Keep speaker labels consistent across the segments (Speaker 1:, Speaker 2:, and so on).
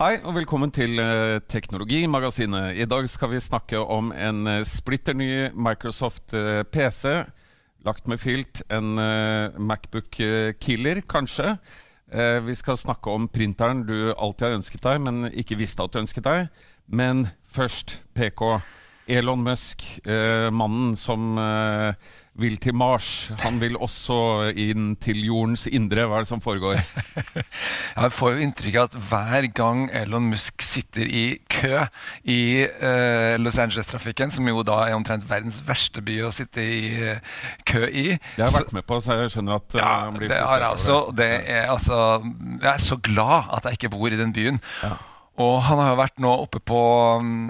Speaker 1: Hei og velkommen til uh, Teknologimagasinet. I dag skal vi snakke om en uh, splitter ny Microsoft uh, PC. Lagt med filt. En Macbook Killer, kanskje. vi skal snakke om printeren du alltid har ønsket deg, men ikke visste at du ønsket deg. Men først, PK. Elon Musk, mannen som vil til Mars. Han vil også inn til jordens indre. Hva er det som foregår?
Speaker 2: jeg får jo inntrykk av at hver gang Elon Musk sitter i kø i uh, Los Angeles-trafikken, som jo da er omtrent verdens verste by å sitte i uh, kø i
Speaker 1: Det har jeg vært med på, så jeg skjønner at uh,
Speaker 2: ja, han blir det har jeg også. Det er, altså, jeg er så glad at jeg ikke bor i den byen. Ja. Og han har jo vært nå oppe på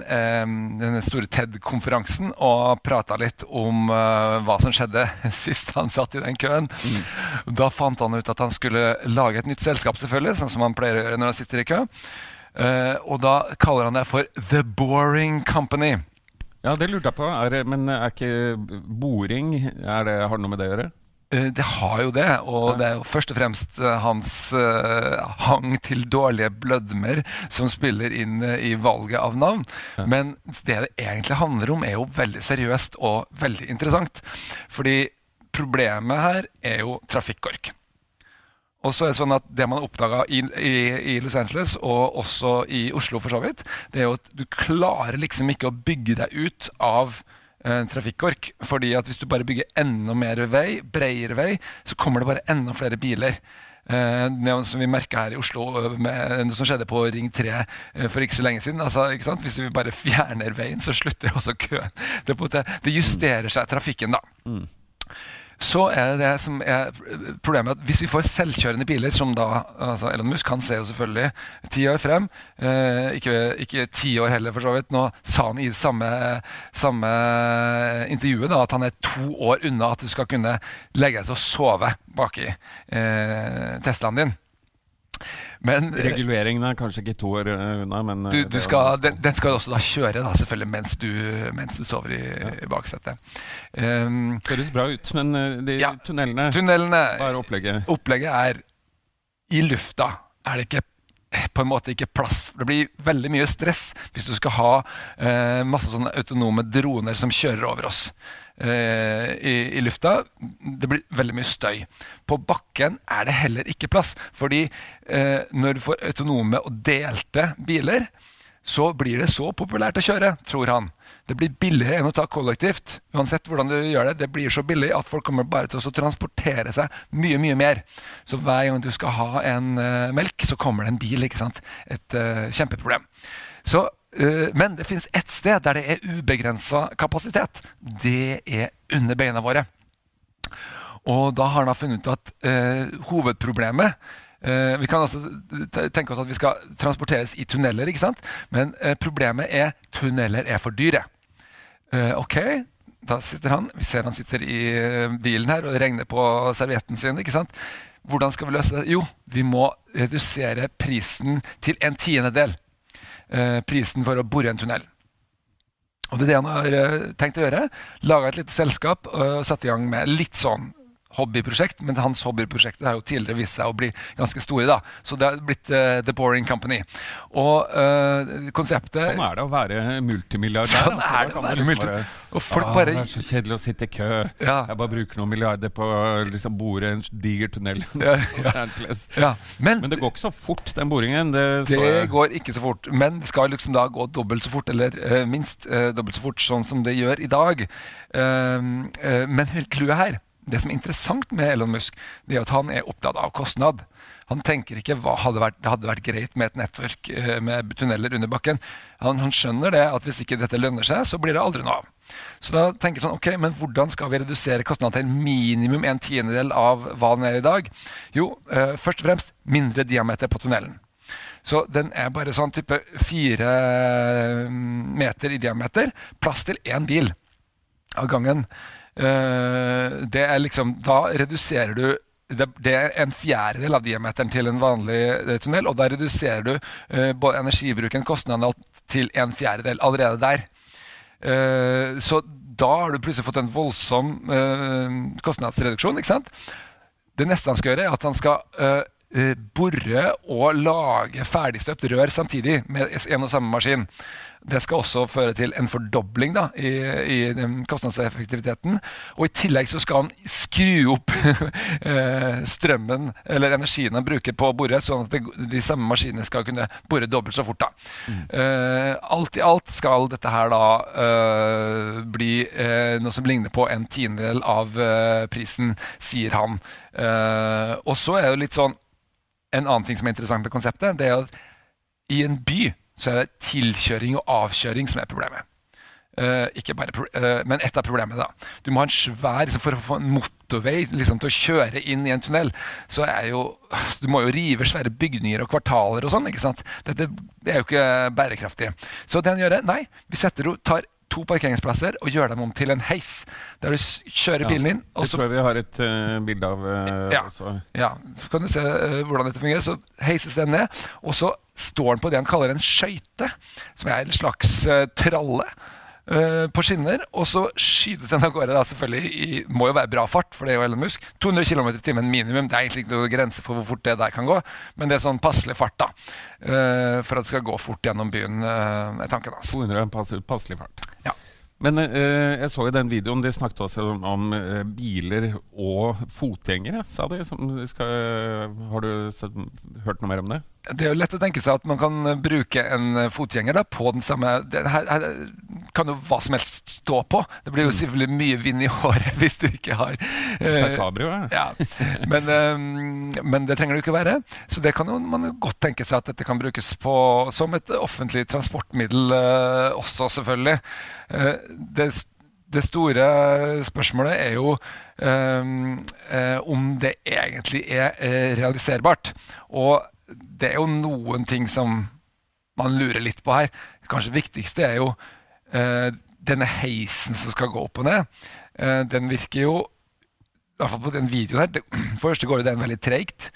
Speaker 2: eh, denne store TED-konferansen og prata litt om eh, hva som skjedde sist han satt i den køen. Mm. Da fant han ut at han skulle lage et nytt selskap, selvfølgelig, sånn som han pleier å gjøre når han sitter i kø. Eh, og da kaller han det for The Boring Company.
Speaker 1: Ja, det lurte jeg på. Er, men er ikke boring er det, Har det noe med det å gjøre?
Speaker 2: Eh, det har jo det, og det er jo først og fremst eh, hans uh, hang til dårlige blødmer som spiller inn i valget av navn. Men det det egentlig handler om, er jo veldig seriøst og veldig interessant. Fordi problemet her er jo trafikkork. Og så er Det sånn at det man oppdaga i, i, i, Los Angeles, og også i Oslo, for så vidt, det er jo at du klarer liksom ikke å bygge deg ut av eh, trafikkork. fordi at hvis du bare bygger enda mer vei, bredere vei, så kommer det bare enda flere biler. Eh, som vi merka her i Oslo eh, med det som skjedde på Ring 3 eh, for ikke så lenge siden. Altså, Hvis vi bare fjerner veien, så slutter også køen. Det, det justerer seg trafikken, da. Mm så er det som er problemet at hvis vi får selvkjørende biler, som da altså Elon Musk han ser jo selvfølgelig ti år frem, eh, ikke ti år heller, for så vidt. Nå sa han i samme, samme intervjuet da, at han er to år unna at du skal kunne legge deg til å sove baki eh, Teslaen din.
Speaker 1: Men, eh, Reguleringen er kanskje ikke to år eh, unna, men
Speaker 2: du, du skal, den, den, skal også da kjøre da, selvfølgelig mens du, mens du sover i, ja. i baksetet.
Speaker 1: Um, Høres bra ut, men de ja, tunnelene,
Speaker 2: tunnelene
Speaker 1: Hva er opplegget?
Speaker 2: Opplegget er i lufta er det ikke på en måte ikke plass. Det blir veldig mye stress hvis du skal ha eh, masse sånne autonome droner som kjører over oss eh, i, i, lufta. Det blir veldig mye støy. På bakken er det heller ikke plass. Fordi eh, når du får autonome og delte biler, så blir det så populært å kjøre, tror han. Det blir billigere enn å ta kollektivt. Uansett hvordan du gjør Det det blir så billig at folk kommer bare til å transportere seg mye mye mer. Så hver gang du skal ha en uh, melk, så kommer det en bil. ikke sant? Et uh, kjempeproblem. Så, men det finnes ett sted der det er ubegrensa kapasitet. Det er under beina våre. Og da har han funnet ut at hovedproblemet Uh, vi kan altså tenke oss at vi skal transporteres i tunneler, ikke sant? men uh, problemet er tunneler er for dyre. Uh, ok, da sitter han Vi ser han sitter i bilen her og regner på servietten sin. ikke sant? Hvordan skal vi løse det? Jo, vi må redusere prisen til en tiendedel. Prisen for å bore en tunnel. Og det er det han har tenkt å gjøre. Laga et lite selskap og satt i gang med litt sånn hobbyprosjekt, men hans hobbyprosjekter har jo tidligere vist seg å bli ganske store. da. Så det har blitt uh, The Boring Company. Og uh, konseptet
Speaker 1: Sånn er det å være multimilliardær.
Speaker 2: Sånn altså, er det å være liksom bare,
Speaker 1: Og folk ah, bare... Det er så kjedelig å sitte i kø. Ja. Jeg bare bruker noen milliarder på å liksom, bore en diger tunnel. Ja, ja. Men, men, det går ikke så fort, den boringen.
Speaker 2: Det, det går ikke så fort. Men det skal liksom da gå dobbelt så fort, eller uh, minst dobbelt så fort, sånn som det gjør i dag. men helt clouet her det som er interessant med Elon Musk, det er at han er opptatt av kostnad. Han tenker ikke hva hadde vært, hadde vært greit med et nettverk eh, med tunneler under bakken. Han, han, skjønner det at hvis ikke dette lønner seg, så blir det aldri noe av. Så da tenker han sånn, ok, men hvordan skal vi redusere kostnadene til minimum en tiendedel av hva den er i dag? Jo, eh, først og fremst mindre diameter på tunnelen. Så den er bare sånn type fire mm, meter i diameter. Plass til én bil av gangen. Uh, det er liksom, da reduserer du det, er en fjerdedel av diameteren til en vanlig uh, tunnel. Og da reduserer du uh, både energibruken, kostnadene, til en fjerdedel allerede der. så da har du plutselig fått en voldsom kostnadsreduksjon. ikke sant? Det neste han skal gjøre, er at han skal bore og lage ferdigstøpt rør samtidig med en og samme maskin. Det skal også føre til en fordobling da, i, i kostnadseffektiviteten. Og i tillegg så skal han skru opp eh, strømmen eller energien han bruker på å bore, sånn at det, de samme maskinene skal kunne bore dobbelt så fort. Mm. Uh, alt i alt skal dette her da uh, bli uh, noe som ligner på en tiendedel av prisen, sier han. og så er det litt sånn En annen ting som er interessant med konseptet, det er at i en by så er det tilkjøring og avkjøring som er problemet. Uh, ikke bare, uh, men ett av problemene. da. Du må ha en svær liksom, For å få en motorvei liksom, til å kjøre inn i en tunnel, så er jo Du må jo rive svære bygninger og kvartaler og sånn. ikke sant? Dette er jo ikke bærekraftig. Så det han gjør, nei, vi setter, tar to parkeringsplasser og gjør dem om til en heis. Der du kjører bilen inn.
Speaker 1: Og så, det tror jeg vi har et uh, bilde av.
Speaker 2: ja, ja, Så kan du se hvordan dette fungerer. Så heises den ned. og så står den på det han kaller en skøyte, som er en slags uh, tralle. Uh, på skinner, og så skytes den av gårde. da selvfølgelig i, må jo være bra fart, for det er jo Elon Musk. 200 km i timen minimum. Det er egentlig ikke noen grense for hvor fort det der kan gå, men det er sånn passelig fart da uh, for at det skal gå fort gjennom byen. Uh, er tanken
Speaker 1: altså. 200 pass, passelig fart. Ja. Men eh, jeg så jo den videoen. De snakket også om, om eh, biler og fotgjengere, sa de. Skal, har du sett, hørt noe mer om det?
Speaker 2: Det er jo lett å tenke seg at man kan bruke en fotgjenger da, på den samme det, her, her, kan jo hva som helst stå på. Det blir jo mm. selvfølgelig mye vind i håret hvis du ikke har
Speaker 1: eh, cabrio,
Speaker 2: ja. Men, eh, men, det trenger det jo ikke være. Så det kan jo man godt tenke seg at dette kan brukes på, som et offentlig transportmiddel eh, også, selvfølgelig. Eh, det, det, store spørsmålet er jo eh, om det egentlig er eh, realiserbart. Og det er jo noen ting som man lurer litt på her. Kanskje det viktigste er jo eh, denne heisen som skal gå opp og ned. Eh, den virker jo I hvert fall på den videoen her. Det, for første går jo den veldig treigt.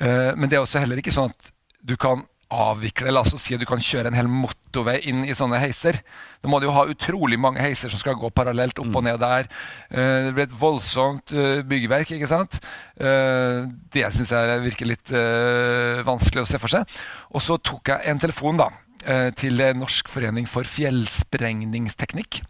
Speaker 2: Eh, men det er også heller ikke sånn at du kan avvikle, la oss si at du kan kjøre en hel motorvei inn i sånne heiser. Da må du jo ha utrolig mange heiser som skal gå parallelt opp og mm. ned der. Uh, det blir et voldsomt uh, byggverk, ikke sant. Uh, det syns jeg virker litt vanskelig å se for seg. Og så tok jeg en telefon da, til Norsk forening for fjellsprengningsteknikk.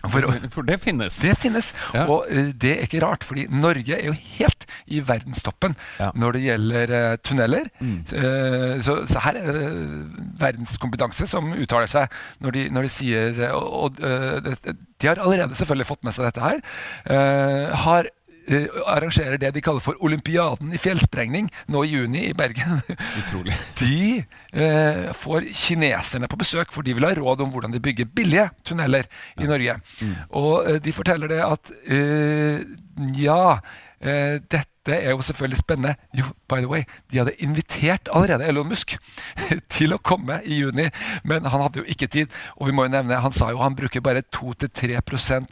Speaker 1: For, for, det finnes?
Speaker 2: Det finnes. Ja. Og uh, det er ikke rart, fordi Norge er jo helt i verdenstoppen ja. når det gjelder uh, tunneler. Mm. Uh, så, så, her er det verdenskompetanse som uttaler seg når de, når de sier Og, og de har allerede selvfølgelig fått med seg dette her. har uh, arrangerer det de kaller for Olympiaden i fjellsprengning nå i juni i Bergen.
Speaker 1: Utrolig.
Speaker 2: De eh, får kineserne på besøk, for de vil ha råd om hvordan de bygger billige tunneler i Norge. Mm. Og eh, de forteller det at ja, dette det er jo selvfølgelig spennende. Jo, by the way, de hadde invitert allerede Elon Musk til å komme i juni, men han hadde jo ikke tid. Og vi må jo nevne, han sa jo han bruker bare 2-3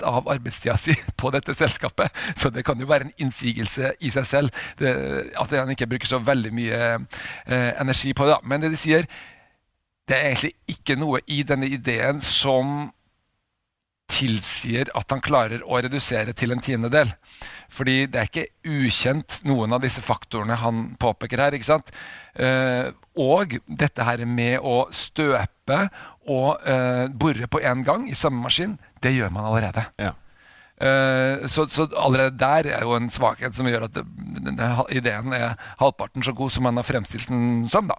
Speaker 2: av arbeidstida si på dette selskapet, så det kan jo være en innsigelse i seg selv det, at han ikke bruker så veldig mye eh, energi på det. Men det de sier, det er egentlig ikke noe i denne ideen som tilsier at han klarer å redusere til en tiendedel. Fordi det er ikke ukjent, noen av disse faktorene han påpeker her. ikke sant? Eh, og dette her med å støpe og eh, bore på én gang i samme maskin, det gjør man allerede. Ja. Uh, så, så, allerede der er jo en svakhet som gjør at det, ideen er halvparten så god som man har fremstilt den som. da.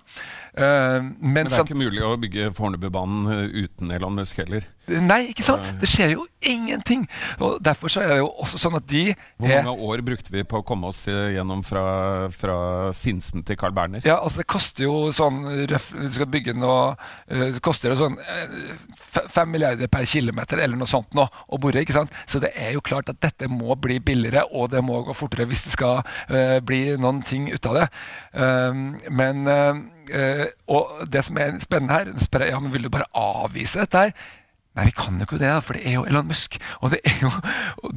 Speaker 1: Uh, men, men, det er ikke mulig å bygge Fornebubanen eh, uten Elon Musk heller?
Speaker 2: Nei, ikke sant? Det skjer jo ingenting. Og Derfor så er det jo også sånn at de
Speaker 1: Hvor mange år brukte vi på å komme oss gjennom fra, fra Sinsen til Carl Berner?
Speaker 2: Ja, altså Det koster jo sånn Du skal bygge noe Det koster jo sånn fem milliarder per kilometer eller noe sånt nå å bore. ikke sant? Så det er jo klart at dette må bli billigere, og det må gå fortere hvis det skal bli noen ting ut av det. men Uh, og det som er spennende her, spør jeg, ja, men vil du bare avvise dette her? Nei, vi kan jo ikke det, for det er jo Elon Musk. Og det jo,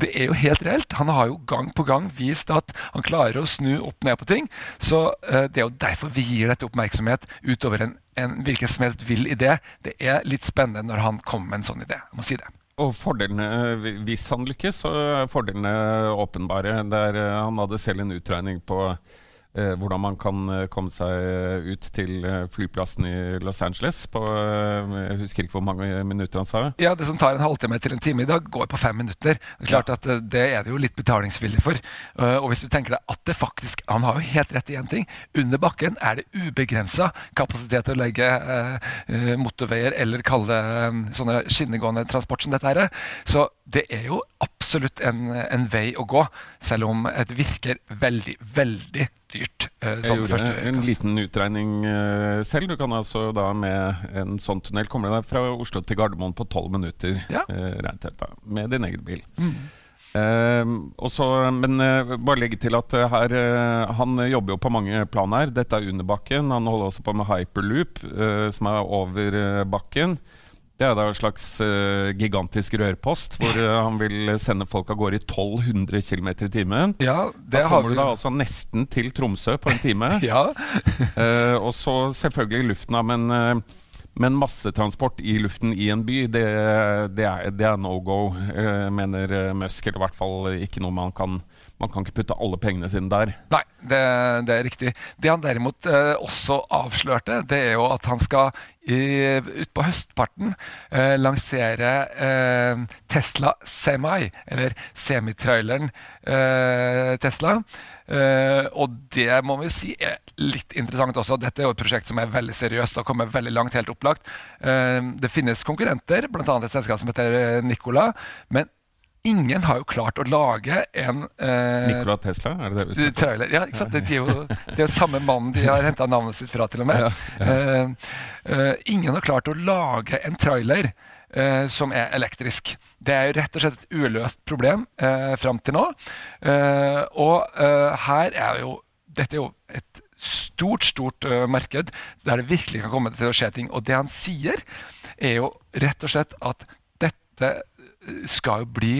Speaker 2: det er jo helt reelt. Han har jo gang på gang vist at han klarer å snu opp ned på ting. Så uh, det er jo derfor vi gir dette oppmerksomhet utover en, en hvilken som helst vill idé. Det er litt spennende når han kommer med en sånn idé. Jeg må si det.
Speaker 1: Og fordelene, Hvis han lykkes, så er fordelene åpenbare. Der, uh, han hadde selv en utregning på eh, hvordan man kan eh, komme seg ut til eh, flyplassen i Los Angeles på eh, Jeg husker ikke hvor mange minutter han sa.
Speaker 2: Ja, Det som tar en halvtime til en time i dag, går på fem minutter. Er klart at eh, det er det jo litt betalingsvillig for. Eh, og hvis du tenker deg at det faktisk Han har jo helt rett i én ting. Under bakken er det ubegrensa kapasitet til å legge eh, eh, motorveier eller kalle det eh, sånne skinnegående transport som dette her. er. Så det er jo absolutt en, en vei å gå, selv om det virker veldig, veldig dyrt. eh,
Speaker 1: Jeg gjorde en
Speaker 2: kast.
Speaker 1: liten utregning eh, selv. Du kan altså da med en sånn tunnel komme deg fra Oslo til Gardermoen på tolv minutter.
Speaker 2: Ja.
Speaker 1: eh, rent helt da, Med din egen bil. Eh, Også, men eh, bare legge til at eh, her han jobber jo på mange plan her. Dette er under bakken. Han holder også på med hyperloop, som er over bakken. Det er da en slags uh, gigantisk rørpost hvor uh, han vil sende folk av gårde i 1200 km i timen.
Speaker 2: Ja, det
Speaker 1: Da kommer du da altså nesten til Tromsø på en time.
Speaker 2: Ja,
Speaker 1: uh, og så selvfølgelig luften, da. Men, men massetransport i luften i en by, det, det er, det er no go, mener Musk. Eller i hvert fall ikke noe man kan Man kan ikke putte alle pengene sine der.
Speaker 2: Nei, det, det er riktig. Det han derimot eh, også avslørte, det er jo at han skal utpå høstparten eh, lansere eh, Tesla Semi, eller semitraileren eh, Tesla. Eh, og det må vi si er litt interessant også. Dette er jo et prosjekt som er veldig seriøst og kommer veldig langt, helt opplagt. Eh, det finnes konkurrenter, bl.a. et selskap som heter eh, Nicola. Men ingen har jo klart å lage en eh,
Speaker 1: Nikola Tesla, er det det vi
Speaker 2: trailer. Ja, ikke sant? Det, de er jo, det er samme mann de har henta navnet sitt fra, til og med. Eh, eh, ingen har klart å lage en trailer eh, som er elektrisk. Det er jo rett og slett et uløst problem eh, fram til nå. Eh, og eh, her er jo Dette er jo et stort, stort uh, marked der det virkelig kan komme til å skje ting. Og det han sier, er jo rett og slett at dette skal jo bli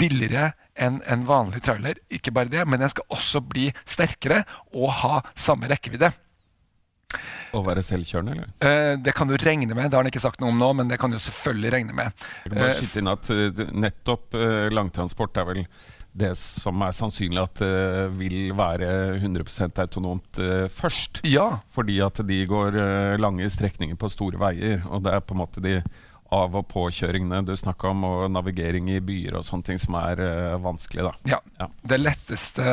Speaker 2: billigere enn en vanlig trailer. Ikke bare det, men den skal også bli sterkere og ha samme rekkevidde.
Speaker 1: Å være selvkjørende, eller?
Speaker 2: Eh, det kan du regne med. Det har han ikke sagt noe om nå, men det kan du selvfølgelig regne med.
Speaker 1: Jeg kan bare
Speaker 2: Eh,
Speaker 1: skyte inn at eh, nettopp eh, langtransport er vel det som er sannsynlig at eh, vil være 100% autonomt først.
Speaker 2: Ja,
Speaker 1: Fordi at de går lange strekninger på store veier. Og det er på en måte de av- og påkjøringene du snakka om, og navigering i byer og sånne ting som er uh, vanskelig, da.
Speaker 2: ja.
Speaker 1: Ja.
Speaker 2: Det letteste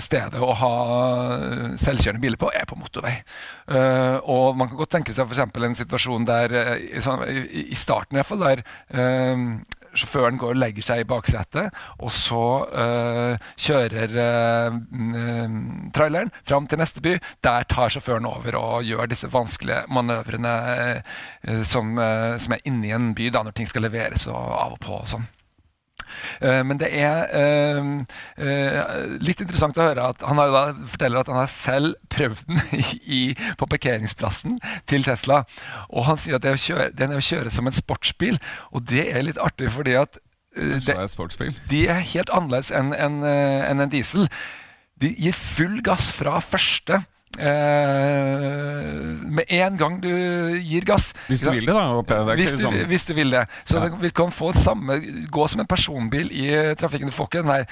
Speaker 2: stedet å ha selvkjørende biler på, er på motorvei. Uh, og man kan godt tenke seg f.eks. en situasjon der, eh, i, i, starten i hvert fall, der eh, sjåføren går og legger seg i baksetet, og så eh, kjører eh, traileren fram til neste by. Der tar sjåføren over og gjør disse vanskelige manøvrene eh, som, som er inni en by da, når ting skal leveres og av og på og sånn. Eh, Men det er eh, eh, litt interessant å høre at han forteller at han har selv prøvd den i, på parkeringsplassen til Tesla. Og han sier at det er å kjøre, den er å kjøre som en sportsbil, og det er litt artig fordi at det, de er helt annerledes enn en, en, en diesel. De gir full gass fra første. Eh, med en gang du gir gass.
Speaker 1: Hvis du vil det, da. Det
Speaker 2: Hvis du,
Speaker 1: sånn
Speaker 2: hvis du vil det. Så
Speaker 1: Ja.
Speaker 2: vi kan få samme, gå som en personbil i trafikken. Du får ikke den der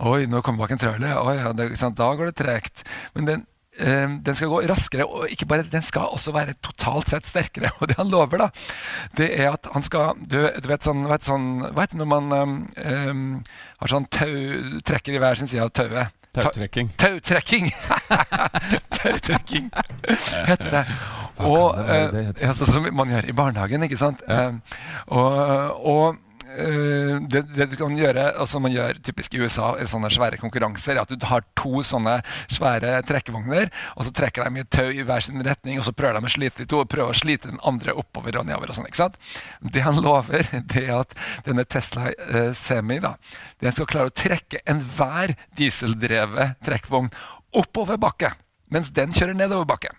Speaker 2: Oi, nå kommer bak en trailer. Oi, ja, det. Da går det tregt. Men den, eh, den skal gå raskere, og ikke bare den skal også være totalt sett sterkere. Og det han lover, da, det er at han skal Du, du vet sånn, vet sånn Hva heter det når man eh, har sånn tau Trekker i hver sin side av tauet? Ta-
Speaker 1: tautrekking.
Speaker 2: Tautrekking! Tautrekking heter det. Og,
Speaker 1: det være det
Speaker 2: eh,
Speaker 1: heter?
Speaker 2: ja, sånn som man gjør i barnehagen, ikke sant?
Speaker 1: Ja.
Speaker 2: Eh, og og eh, det, det du kan gjøre, og som man gjør typisk i USA i sånne svære konkurranser, er at du har to sånne svære trekkevogner, og så trekker de i tau i hver sin retning, og så prøver de å slite de to, og prøver å slite den andre oppover og nedover. og sånn, ikke sant? Det han lover, det er at denne Tesla uh, Semi da, den skal klare å trekke enhver dieseldrevet trekkvogn oppover bakke, mens den kjører nedover bakke.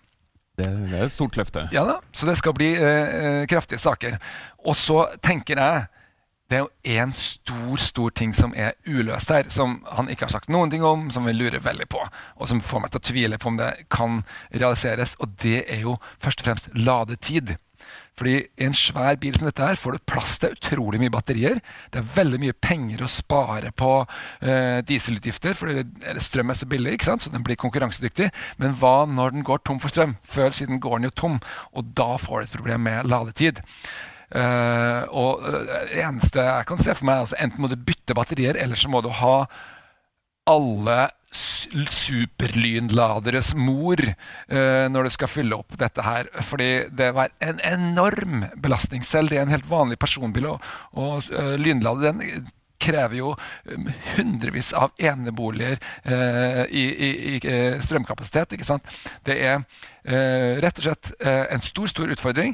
Speaker 1: Det, det er et stort løfte.
Speaker 2: Ja da, så det skal bli eh, eh, kraftige saker. Og så tenker jeg det er jo én stor stor ting som er uløst her, som han ikke har sagt noen ting om, som vi lurer veldig på, og som får meg til å tvile på om det kan realiseres. Og det er jo først og fremst ladetid. Fordi i en svær bil som dette her får du plass til utrolig mye batterier. Det er veldig mye penger å spare på uh, dieselutgifter, for strøm er så billig, ikke sant? så den blir konkurransedyktig. Men hva når den går tom for strøm? Før siden går den jo tom, og da får du et problem med ladetid. Uh, og det eneste jeg kan se for meg, altså enten må du bytte batterier, eller så må du ha alle superlynladeres mor uh, når du skal fylle opp dette her. Fordi det var en enorm belastning. Selv det er en helt vanlig personbil og uh, lynlade den krever jo hundrevis av eneboliger uh, i, i, i, strømkapasitet. ikke sant? Det er rett og slett en stor, stor utfordring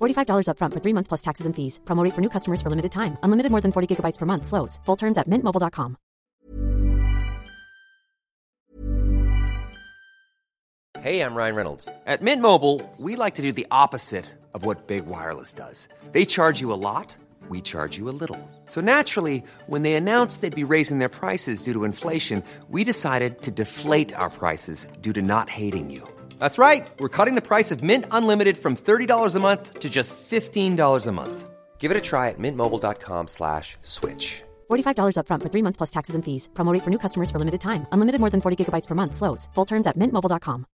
Speaker 3: $45 upfront for three months plus taxes and fees. Promote for new customers for limited time. Unlimited more than 40 gigabytes per month. Slows. Full terms at mintmobile.com.
Speaker 4: Hey, I'm Ryan Reynolds. At Mint Mobile, we like to do the opposite of what Big Wireless does. They charge you a lot, we charge you a little. So naturally, when they announced they'd be raising their prices due to inflation, we decided to deflate our prices due to not hating you. That's right. We're cutting the price of Mint Unlimited from $30 a month to just $15 a month. Give it a try at mintmobile.com slash switch.
Speaker 3: $45 upfront for three months plus taxes and fees. Promote for new customers for limited time. Unlimited more than 40 gigabytes per month. Slows. Full terms at mintmobile.com.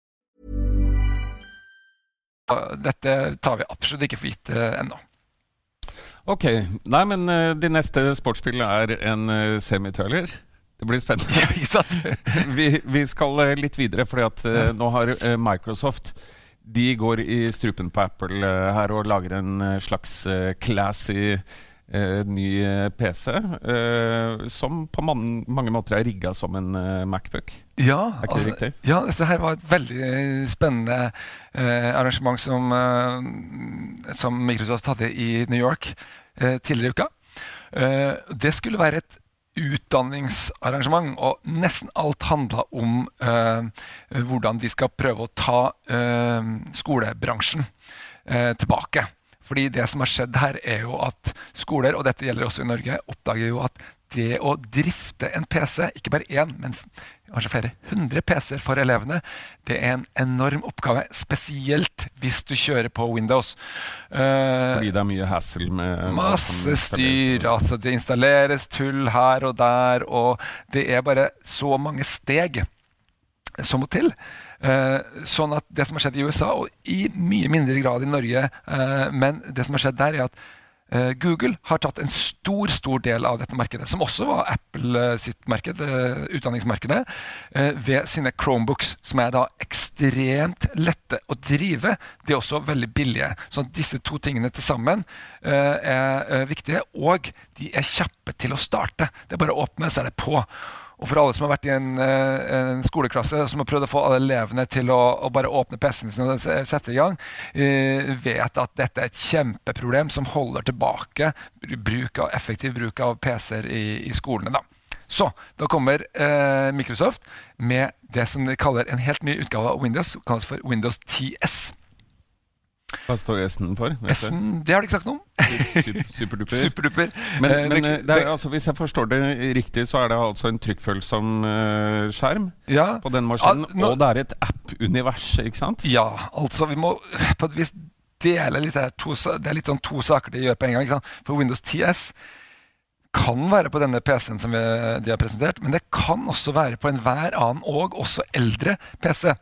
Speaker 2: Dette tar vi absolutt ikke for gitt uh, ennå.
Speaker 1: Ok. Nei, men uh, de neste sportsspillene er en uh, semitrailer. Det blir spennende.
Speaker 2: Ja, ikke sant?
Speaker 1: vi, vi, skal uh, litt videre, for at uh, nå har uh, Microsoft De går i strupen på Apple her og lager en slags classy ny PC. som på man, mange måter er rigga som en Macbook.
Speaker 2: Ja,
Speaker 1: er ikke
Speaker 2: altså,
Speaker 1: det riktig?
Speaker 2: Ja, dette her var et veldig spennende arrangement som, som, Microsoft hadde i New York tidligere i uka. det skulle være et utdanningsarrangement, og nesten alt handla om eh, hvordan de skal prøve å ta eh, skolebransjen eh, tilbake. Fordi det som har skjedd her, er jo at skoler, og dette gjelder også i Norge, oppdager jo at det å drifte en PC, ikke bare én, men kanskje flere hundre PC-er for elevene, det er en enorm oppgave. Spesielt hvis du kjører på Windows.
Speaker 1: Uh, Fordi det er mye hassle med
Speaker 2: Masse styr. altså Det installeres tull her og der, og det er bare så mange steg som må til. Uh, sånn at det som har skjedd i USA, og i mye mindre grad i Norge, uh, men det som har skjedd der, er at Eh, Google har tatt en stor stor del av dette markedet, som også var Apple eh, sitt marked, eh, utdanningsmarkedet, ved sine Chromebooks, som er da ekstremt lette å drive. De er også veldig billige. Så disse to tingene til sammen er viktige. Og de er kjappe til å starte. Det er bare å åpne, så er det på. Og for alle som har vært i en, eh, en skoleklasse som har prøvd å få alle elevene til å, å bare åpne PC-en sin og sette i gang, uh, vet at dette er et kjempeproblem som holder tilbake bruk av, effektiv bruk av PC-er i, i, skolene. da. Så da kommer eh, Microsoft med det som de kaller en helt ny utgave av Windows, som kalles for Windows TS.
Speaker 1: Hva står S-en for?
Speaker 2: S-en, Det har de ikke sagt noe om.
Speaker 1: Superduper.
Speaker 2: Super
Speaker 1: men, eh, men eh, er, altså, hvis jeg forstår det riktig, så er det altså en trykkfølsom uh, skjerm
Speaker 2: ja.
Speaker 1: på den maskinen, ja, nå, og det er et app-univers, ikke sant?
Speaker 2: Ja, altså vi må på et vis dele litt her. To, det er litt sånn to saker de gjør på en gang. ikke sant? For Windows 10S kan være på denne PC-en som vi, de har presentert, men det kan også være på enhver annen og også eldre PC.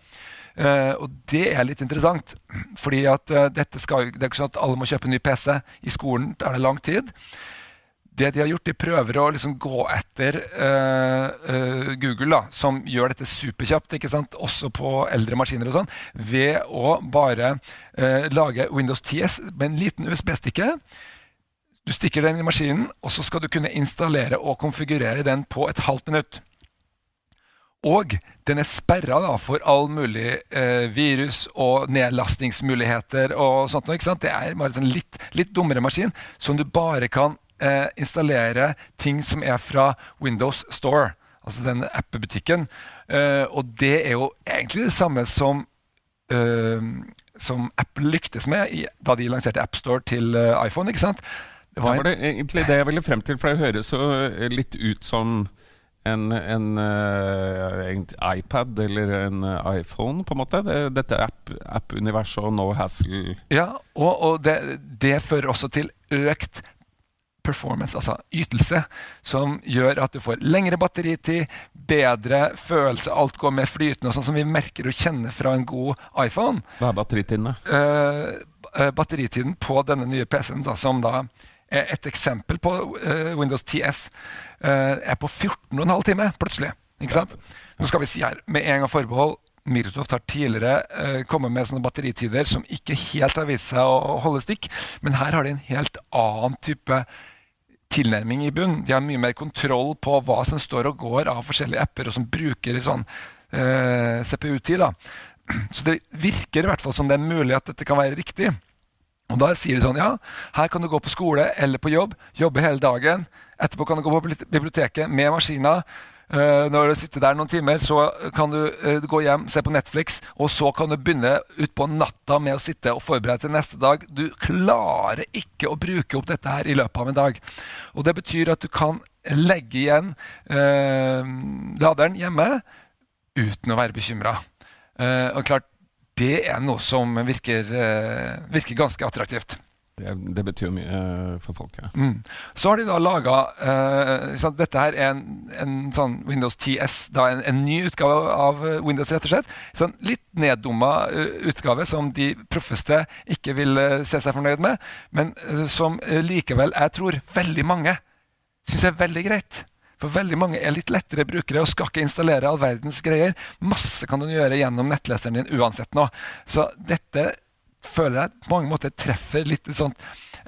Speaker 2: Uh, og det er litt interessant. fordi at uh, skal, Det er ikke sånn at alle må kjøpe en ny PC. I skolen er det lang tid. Det de har gjort, de prøver å liksom gå etter uh, Google, da, som gjør dette superkjapt, ikke sant? også på eldre maskiner, og sånn, ved å bare lage Windows 10 med en liten USB-stikke. Du stikker den i maskinen, og så skal du kunne installere og konfigurere den på et halvt minutt. Og den er sperra for all mulig eh, virus og nedlastningsmuligheter og sånt. Ikke sant? Det er bare en sånn litt, litt dummere maskin som du bare kan eh, installere ting som er fra Windows Store, altså den appebutikken. Eh, og det er jo egentlig det samme som, eh, som Apple lyktes med i, da de lanserte AppStore til eh, iPhone. ikke sant?
Speaker 1: Det var, det egentlig det jeg ville frem til, for det høres jo litt ut som en, en, uh, en, iPad eller en iPhone, på en måte. Det, dette app-universet app og no hassle.
Speaker 2: Ja, og, og det, det, fører også til økt performance, altså ytelse, som gjør at du får lengre batteritid, bedre følelse, alt går mer flytende, sånn som vi merker og kjenner fra en god iPhone.
Speaker 1: Hva er batteritiden, da?
Speaker 2: Uh, batteritiden på denne nye PC-en, som da et eksempel på uh, Windows 10S uh, er på 14,5 timer plutselig. Ikke sant? Nå skal vi si her, med en gang forbehold Microsoft har tidligere kommet med sånne batteritider som ikke helt har vist seg å holde stikk, men her har de en helt annen type tilnærming i bunn. De har mye mer kontroll på hva som står og går av forskjellige apper, og som bruker sånn CPU-tid. Så det virker i hvert fall som det er mulig at dette kan være riktig. Og Da sier de sånn Ja, her kan du gå på skole eller på jobb. Jobbe hele dagen. Etterpå kan du gå på biblioteket med maskina. Uh, når du sitter der noen timer, så kan du uh, gå hjem, se på Netflix, og så kan du begynne utpå natta med å sitte og forberede til neste dag. Du klarer ikke å bruke opp dette her i løpet av en dag. Og Det betyr at du kan legge igjen uh, laderen hjemme uten å være bekymra. og klart, det er noe som virker, uh, virker ganske attraktivt.
Speaker 1: Det, det, betyr mye uh, for folk. Ja.
Speaker 2: Mm. Så har de da laga uh, sånn, Dette her er en, en sånn Windows 10S, da en, en, ny utgave av Windows, rett og slett. Sånn litt neddumma utgave som de proffeste ikke vil se seg fornøyd med, men som likevel jeg tror veldig mange syns er veldig greit. For veldig mange er litt lettere brukere og skal ikke installere all verdens greier. Masse kan du gjøre gjennom nettleseren din uansett nå. Så dette føler jeg på mange måter treffer litt sånt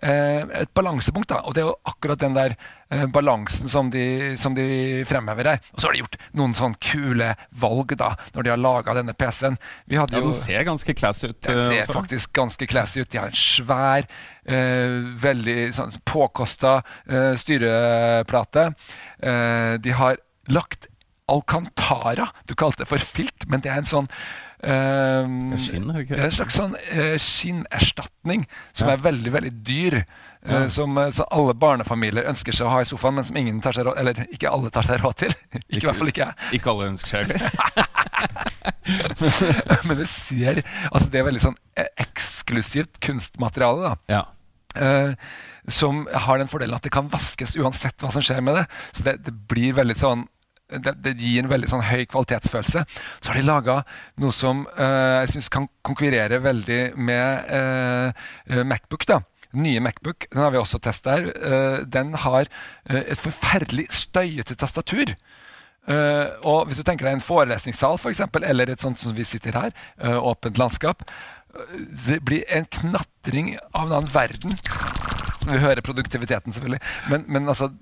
Speaker 2: eh, et balansepunkt. da, Og det er jo akkurat den der eh, balansen som de, som de, fremhever her. Og så har de gjort noen sånn kule valg da, når de har laga denne PC-en.
Speaker 1: Ja, Den ser ganske classy ut.
Speaker 2: Den ser også. faktisk ganske classy ut. De har en svær, eh, veldig sånn, påkosta eh, styreplate. Eh, de har lagt Alcantara. Du kalte det for filt, men det er en sånn
Speaker 1: Uh, skinn, er det ikke?
Speaker 2: En slags sånn uh, skinnerstatning som ja. er veldig veldig dyr. Uh, som, så alle barnefamilier ønsker seg å ha i sofaen, men som ingen tar seg råd Eller ikke alle tar seg råd til. ikke, I hvert fall ikke jeg.
Speaker 1: Ikke alle ønsker seg heller.
Speaker 2: men det ser Altså, det er veldig sånn eksklusivt kunstmateriale, da.
Speaker 1: Ja.
Speaker 2: som har den fordelen at det kan vaskes uansett hva som skjer med det. Så det, det blir veldig sånn det, det, gir en veldig sånn høy kvalitetsfølelse. Så har de laga noe som uh, jeg syns kan konkurrere veldig med uh, Macbook. da. Nye Macbook den har vi også testa her. Uh, den har et forferdelig støyete tastatur. og Hvis du tenker deg en forelesningssal for eksempel, eller et sånt som vi sitter her, åpent landskap Det blir en knatring av en annen verden. Vi hører produktiviteten, selvfølgelig. Men, men altså,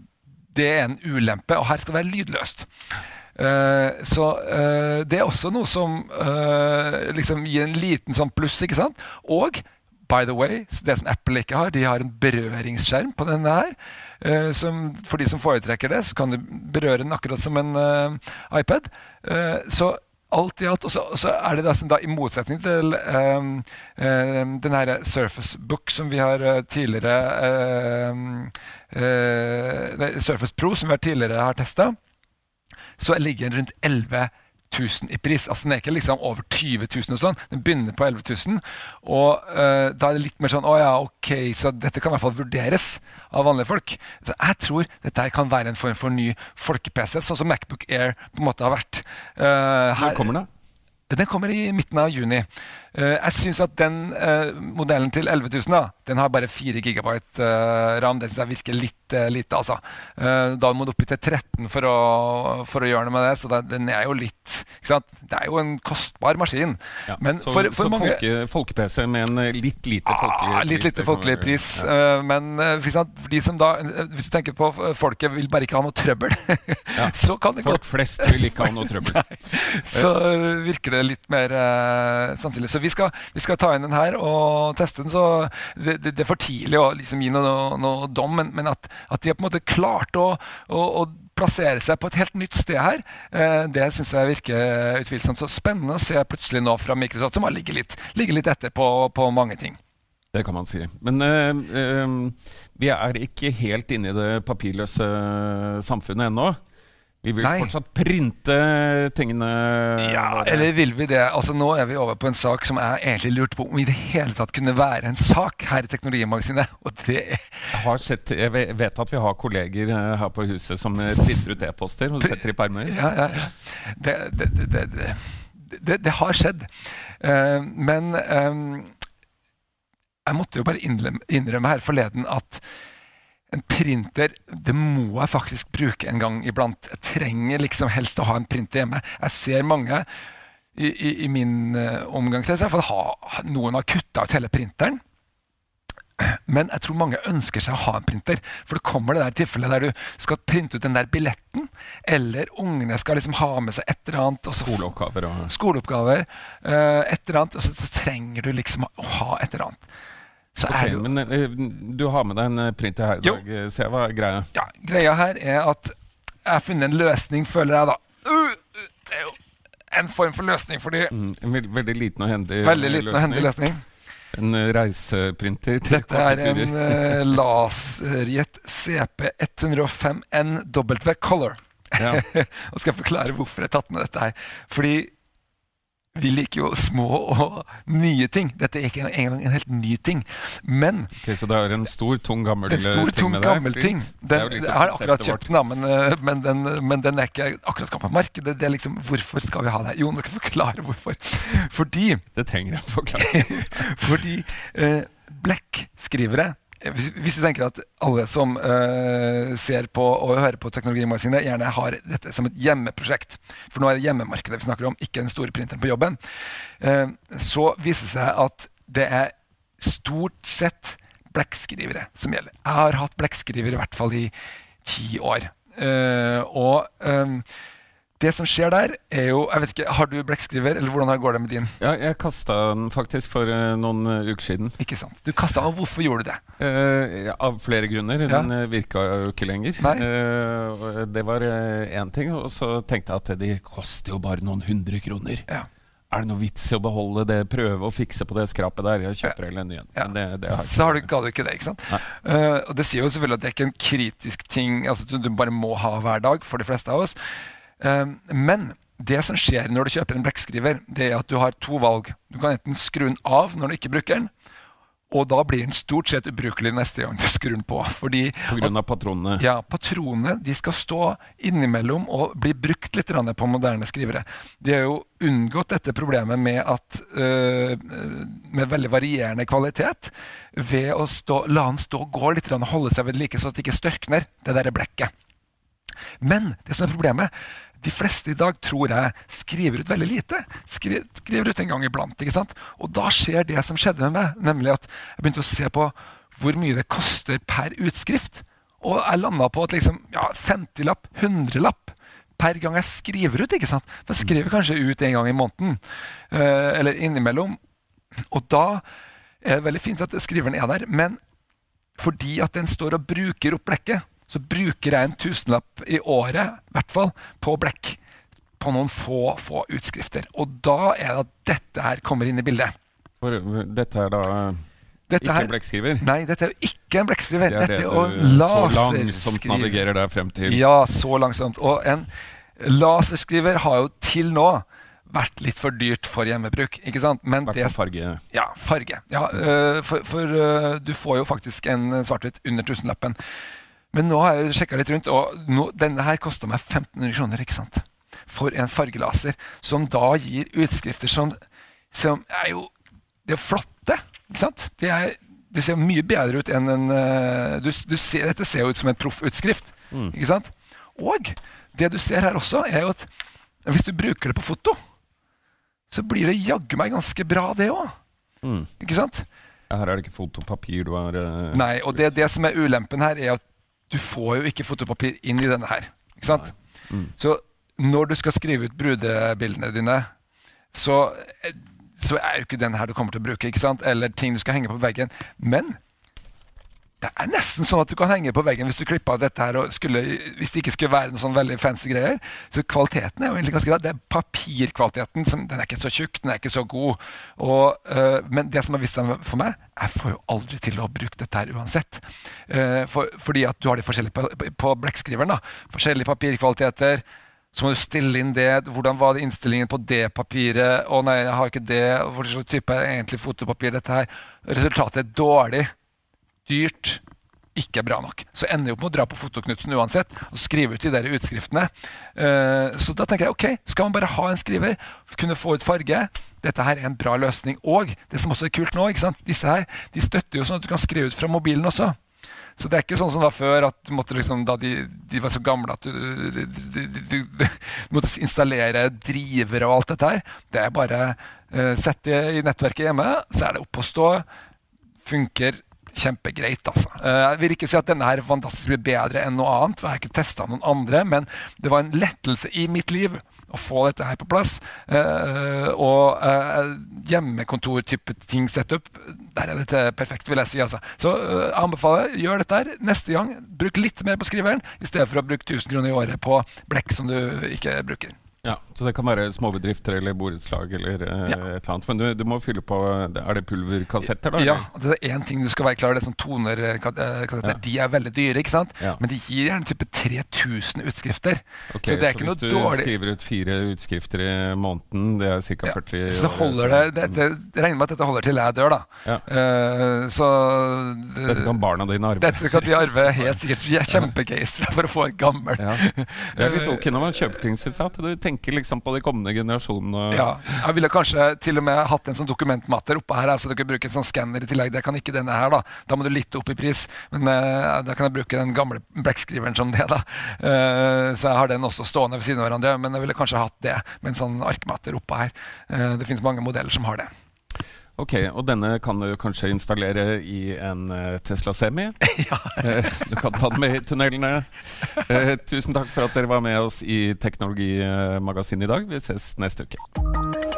Speaker 2: det er en ulempe, og her skal det være lydløst. Uh, så uh, det er også noe som uh, liksom gir en liten sånn pluss, ikke sant? Og by the way, det som Apple ikke har, de har en berøringsskjerm på denne her. Som, for de som foretrekker det, så kan du berøre den akkurat som en iPad. så alt i alt. Og så, er det da, da, i motsetning til um, um, den her Surface Book som vi har uh, tidligere um, uh, Surface Pro som vi har tidligere har testa, så ligger den rundt 11 000 i pris. Altså Den er ikke liksom over 20 000 og sånn. Den begynner på 11 000. Og uh, da er det litt mer sånn Å ja, ok, så dette kan i hvert fall vurderes av vanlige folk. Så jeg tror dette her kan være en form for ny folke-PC, sånn som Macbook Air på en måte har vært.
Speaker 1: Uh, her, Når kommer den?
Speaker 2: Den kommer i midten av juni. Eh, jeg syns at den eh, modellen til 11 000 da, den har bare 4 GB eh, ram. Det synes jeg virker litt lite. altså. Da må du opp til 13 for å, for å gjøre noe med det. Så den er jo litt ikke sant? Det er jo en kostbar maskin.
Speaker 1: Ja.
Speaker 2: Men
Speaker 1: så
Speaker 2: for, for
Speaker 1: så
Speaker 2: mange
Speaker 1: folke, folke-PC med en litt lite folkelig
Speaker 2: Ah, litt lite folkelig pris.
Speaker 1: Ja.
Speaker 2: men de som da, hvis du tenker på folket vil bare ikke ha noe trøbbel, så kan det
Speaker 1: Folk
Speaker 2: godt
Speaker 1: flest vil ikke ha noe trøbbel.
Speaker 2: så virker det litt mer sannsynlig. Så vi skal, vi skal ta inn den her og teste den. Så det, det, det er for tidlig å liksom gi noe, noe dom, men, men at, at de har på en måte klart å, å, å plassere seg på et helt nytt sted her, eh, det syns jeg virker utvilsomt. Så spennende å se plutselig nå fra Microsoft, som har ligget litt, ligget litt etter på, på mange ting.
Speaker 1: Det kan man si. Men eh, eh, vi er ikke helt inne i det papirløse samfunnet ennå. Vi vil
Speaker 2: Nei.
Speaker 1: fortsatt printe tingene
Speaker 2: Ja, eller vil vi det? Altså Nå er vi over på en sak som jeg egentlig lurte på om i det hele tatt kunne være en sak her i Teknologimagasinet. Og det
Speaker 1: Jeg, har sett, jeg vet at vi har kolleger eh, her på huset som eh, printer ut e-poster og setter i permer.
Speaker 2: Ja, ja. Det, det, det, det, har skjedd. Uh, men um, jeg måtte jo bare innrømme her forleden at en printer det må jeg faktisk bruke en gang iblant. Jeg trenger liksom helst å ha en printer hjemme. Jeg ser mange i, i, i min uh, omgangskrets ha, noen har kutta ut hele printeren. Men jeg tror mange ønsker seg å ha en printer. For det kommer det der tilfellet der du skal printe ut den der billetten, eller ungene skal liksom ha med seg et eller annet. Og så
Speaker 1: Skoleoppgaver og
Speaker 2: skoleoppgaver. Uh, et eller annet, og så, så trenger du liksom å ha et eller annet. Så
Speaker 1: Ok,
Speaker 2: det jo
Speaker 1: Men eh, du har med deg en eh, printer her i dag. Eh, Se hva er greia.
Speaker 2: ja, Greia her er at jeg har funnet en løsning, føler jeg, da. Uh, uh, det er jo en form for løsning, fordi
Speaker 1: Mm, en veld, veldig liten og hendig
Speaker 2: Veldig liten og hendig løsning.
Speaker 1: En eh, reiseprinter til
Speaker 2: Dette er en uh, Laserjet CP105NW Color.
Speaker 1: Ja.
Speaker 2: og skal jeg forklare hvorfor jeg har tatt med dette her. Fordi vi liker jo små og nye ting. Dette er ikke engang en helt ny ting. Men
Speaker 1: okay, så det er en stor, tung, gammel
Speaker 2: en stor,
Speaker 1: eh, ting
Speaker 2: tung,
Speaker 1: med deg.
Speaker 2: gammel
Speaker 1: Fint.
Speaker 2: ting.
Speaker 1: Det er
Speaker 2: Den,
Speaker 1: liksom
Speaker 2: jeg har akkurat kjøpt den, da, men, eh, men, den, men den er ikke akkurat skapt på markedet. Det er liksom, Hvorfor skal vi ha det? Jo, nå skal forklare hvorfor. Fordi.
Speaker 1: Det trenger jeg forklare.
Speaker 2: Fordi eh, Black-skrivere eh, hvis, du tenker at alle som uh, ser på og hører på Teknologimagasinet, gjerne har dette som et hjemmeprosjekt, for nå er det hjemmemarkedet vi snakker om, ikke den store printeren på jobben, uh, så viser det seg at det er stort sett Black-skrivere som gjelder. Jeg har hatt Black-skriver i hvert fall i ti år. Uh, og eh, det som skjer der, er jo jeg vet ikke, Har du Black-skriver, eller hvordan går det med din?
Speaker 1: Ja, jeg kasta den faktisk for uh, noen eh, uker siden.
Speaker 2: Ikke sant? Du kasta den, og hvorfor gjorde du det?
Speaker 1: Uh, av flere grunner.
Speaker 2: Ja.
Speaker 1: Den uh, virka jo ikke lenger. Eh, det var én ting. Og så tenkte jeg at de koster jo bare noen hundre kroner.
Speaker 2: Ja.
Speaker 1: Er det noe vits i å beholde det, prøve å fikse på det skrapet der? Jeg kjøper heller en ny en.
Speaker 2: Ja.
Speaker 1: Men det, det har
Speaker 2: Så har du, ga du ikke det, ikke sant? Og det sier jo selvfølgelig at det er ikke en kritisk ting altså du, du bare må ha hver dag for de fleste av oss. Eh, men det som skjer når du kjøper en blekkskriver, det er at du har to valg. Du kan enten skru den av når du ikke bruker den, og da blir den stort sett ubrukelig neste gang du skrur den på. Fordi
Speaker 1: På grunn av patronene.
Speaker 2: ja, patronene de skal stå innimellom og bli brukt litt på moderne skrivere. De har jo unngått dette problemet med, at, øh, med veldig varierende kvalitet ved å stå, la den stå og gå litt og holde seg ved like, så at det ikke størkner, det der blekket. Men det som er problemet de fleste i dag tror jeg skriver ut veldig lite. Skri, skriver ut en gang iblant. ikke sant? Og da skjer det som skjedde med meg, nemlig at jeg begynte å se på hvor mye det koster per utskrift. Og jeg landa på at liksom, ja, 50-lapp, 100-lapp per gang jeg skriver ut. ikke sant? For jeg skriver kanskje ut en gang i måneden, eh, eller innimellom. Og da er det veldig fint at skriveren er der, men fordi at den står og bruker opp blekket, så bruker jeg en tusenlapp i året, i hvert fall, på blekk. På noen få, få utskrifter. Og da er det at dette her kommer inn i bildet.
Speaker 1: For dette er da
Speaker 2: Dette
Speaker 1: ikke
Speaker 2: her,
Speaker 1: en blekkskriver.
Speaker 2: Nei, dette er jo ikke en blekkskriver.
Speaker 1: Det er
Speaker 2: Dette
Speaker 1: det
Speaker 2: er jo
Speaker 1: laserskriver. så langsomt navigerer deg frem til.
Speaker 2: Ja, så langsomt. Og en laserskriver har jo til nå vært litt for dyrt for hjemmebruk. ikke sant? Men det
Speaker 1: farge.
Speaker 2: Ja, farge. Ja, øh, for for øh, du får jo faktisk en svart-hvitt under tusenlappen. Men nå har jeg sjekka litt rundt, og nå, denne her kosta meg 1500 kroner. ikke sant? For en fargelaser, som da gir utskrifter som, som er jo de er flotte. ikke sant? De, er, de ser mye bedre ut enn en uh, du, du ser, Dette ser jo ut som en proffutskrift. Mm. ikke sant? Og det du ser her også, er jo at hvis du bruker det på foto, så blir det jaggu meg ganske bra, det òg. Mm. Ikke sant?
Speaker 1: Her er det ikke fotopapir du har uh,
Speaker 2: Nei, og det, det, som er ulempen her, er at du får jo ikke fotopapir inn i denne her. Ikke sant? Mm. Så når du skal skrive ut brudebildene dine, så, eh, så er jo ikke den her du kommer til å bruke. ikke sant? Eller ting du skal henge på veggen. Men det er nesten sånn at du kan henge på veggen hvis du klipper av dette her. og skulle, Hvis det ikke skulle være noe sånn veldig fancy greier. Så kvaliteten er jo egentlig ganske bra. Det er papirkvaliteten. Som, den er ikke så tjukk, den er ikke så god. Og, uh, men det som har vist seg for meg, jeg får jo aldri til å bruke dette her uansett. Uh, for, fordi at du har de forskjellige på, på blekkskriveren. da, Forskjellige papirkvaliteter. Så må du stille inn det. Hvordan var det innstillingen på det papiret? Å nei, jeg har ikke det. Hva slags type er egentlig fotopapir dette her? Resultatet er dårlig dyrt, ikke bra nok. Så ender jeg opp med å dra på Fotoknutsen uansett og skrive ut de der utskriftene. Uh, så da tenker jeg ok, skal man bare ha en skriver, kunne få ut farge Dette her er en bra løsning. Og det som også er kult nå, disse her, de støtter jo sånn at du kan skrive ut fra mobilen også. Så det er ikke sånn som da før, at liksom, da de, de, var så gamle at du, du, du, du, måtte installere drivere og alt dette her. Det er bare uh, sett det i nettverket hjemme, så er det opp å stå. Funker kjempegreit. altså. Eh, jeg vil ikke si at denne her fantastisk blir bedre enn noe annet, for jeg har ikke testa noen andre, men det var en lettelse i mitt liv å få dette her på plass. Uh, og uh, hjemmekontortype ting setup, der er dette perfekt, vil jeg si. altså. Så jeg anbefaler gjør dette her neste gang. Bruk litt mer på skriveren i stedet for å bruke 1000 kroner i året på blekk som du ikke bruker.
Speaker 1: Ja, Så det kan være småbedrifter eller borettslag eller eh, ja. et eller annet. Men du, du, må fylle på Er det pulverkassetter, da?
Speaker 2: Ja, det er én ting du skal være klar over. Det er sånn tonerkassetter. Ja. De er veldig dyre, ikke sant? Ja. Men de gir gjerne type 3000 utskrifter.
Speaker 1: Okay, så det er så ikke noe dårlig. Så hvis du skriver ut fire utskrifter i måneden, det er ca. 40
Speaker 2: Så det holder det, det, det, Regner med at dette holder til jeg dør, da. Uh, så
Speaker 1: Dette kan barna dine arve.
Speaker 2: Dette kan de arve helt sikkert. De er kjempegeistra for å få en gammel.
Speaker 1: Det er litt ok når man kjøper ting, syns jeg. Tenker liksom på de kommende generasjonene.
Speaker 2: Ja, jeg ville kanskje til og med hatt en sånn dokumentmatter oppå her, så du kan bruke en sånn skanner i tillegg. Det kan ikke denne her, da. Da må du litt opp i pris. Men uh, da kan jeg bruke den gamle blekkskriveren som det, da. Uh, så jeg har den også stående ved siden av hverandre. Men jeg ville kanskje hatt det med en sånn arkmatter oppå her. Uh, det finnes mange modeller som har det.
Speaker 1: Ok, Og denne kan du kanskje installere i en uh, Tesla Semi? uh, du kan ta den med i tunnelene. Uh, tusen takk for at dere var med oss i Teknologimagasinet i dag. Vi ses neste uke.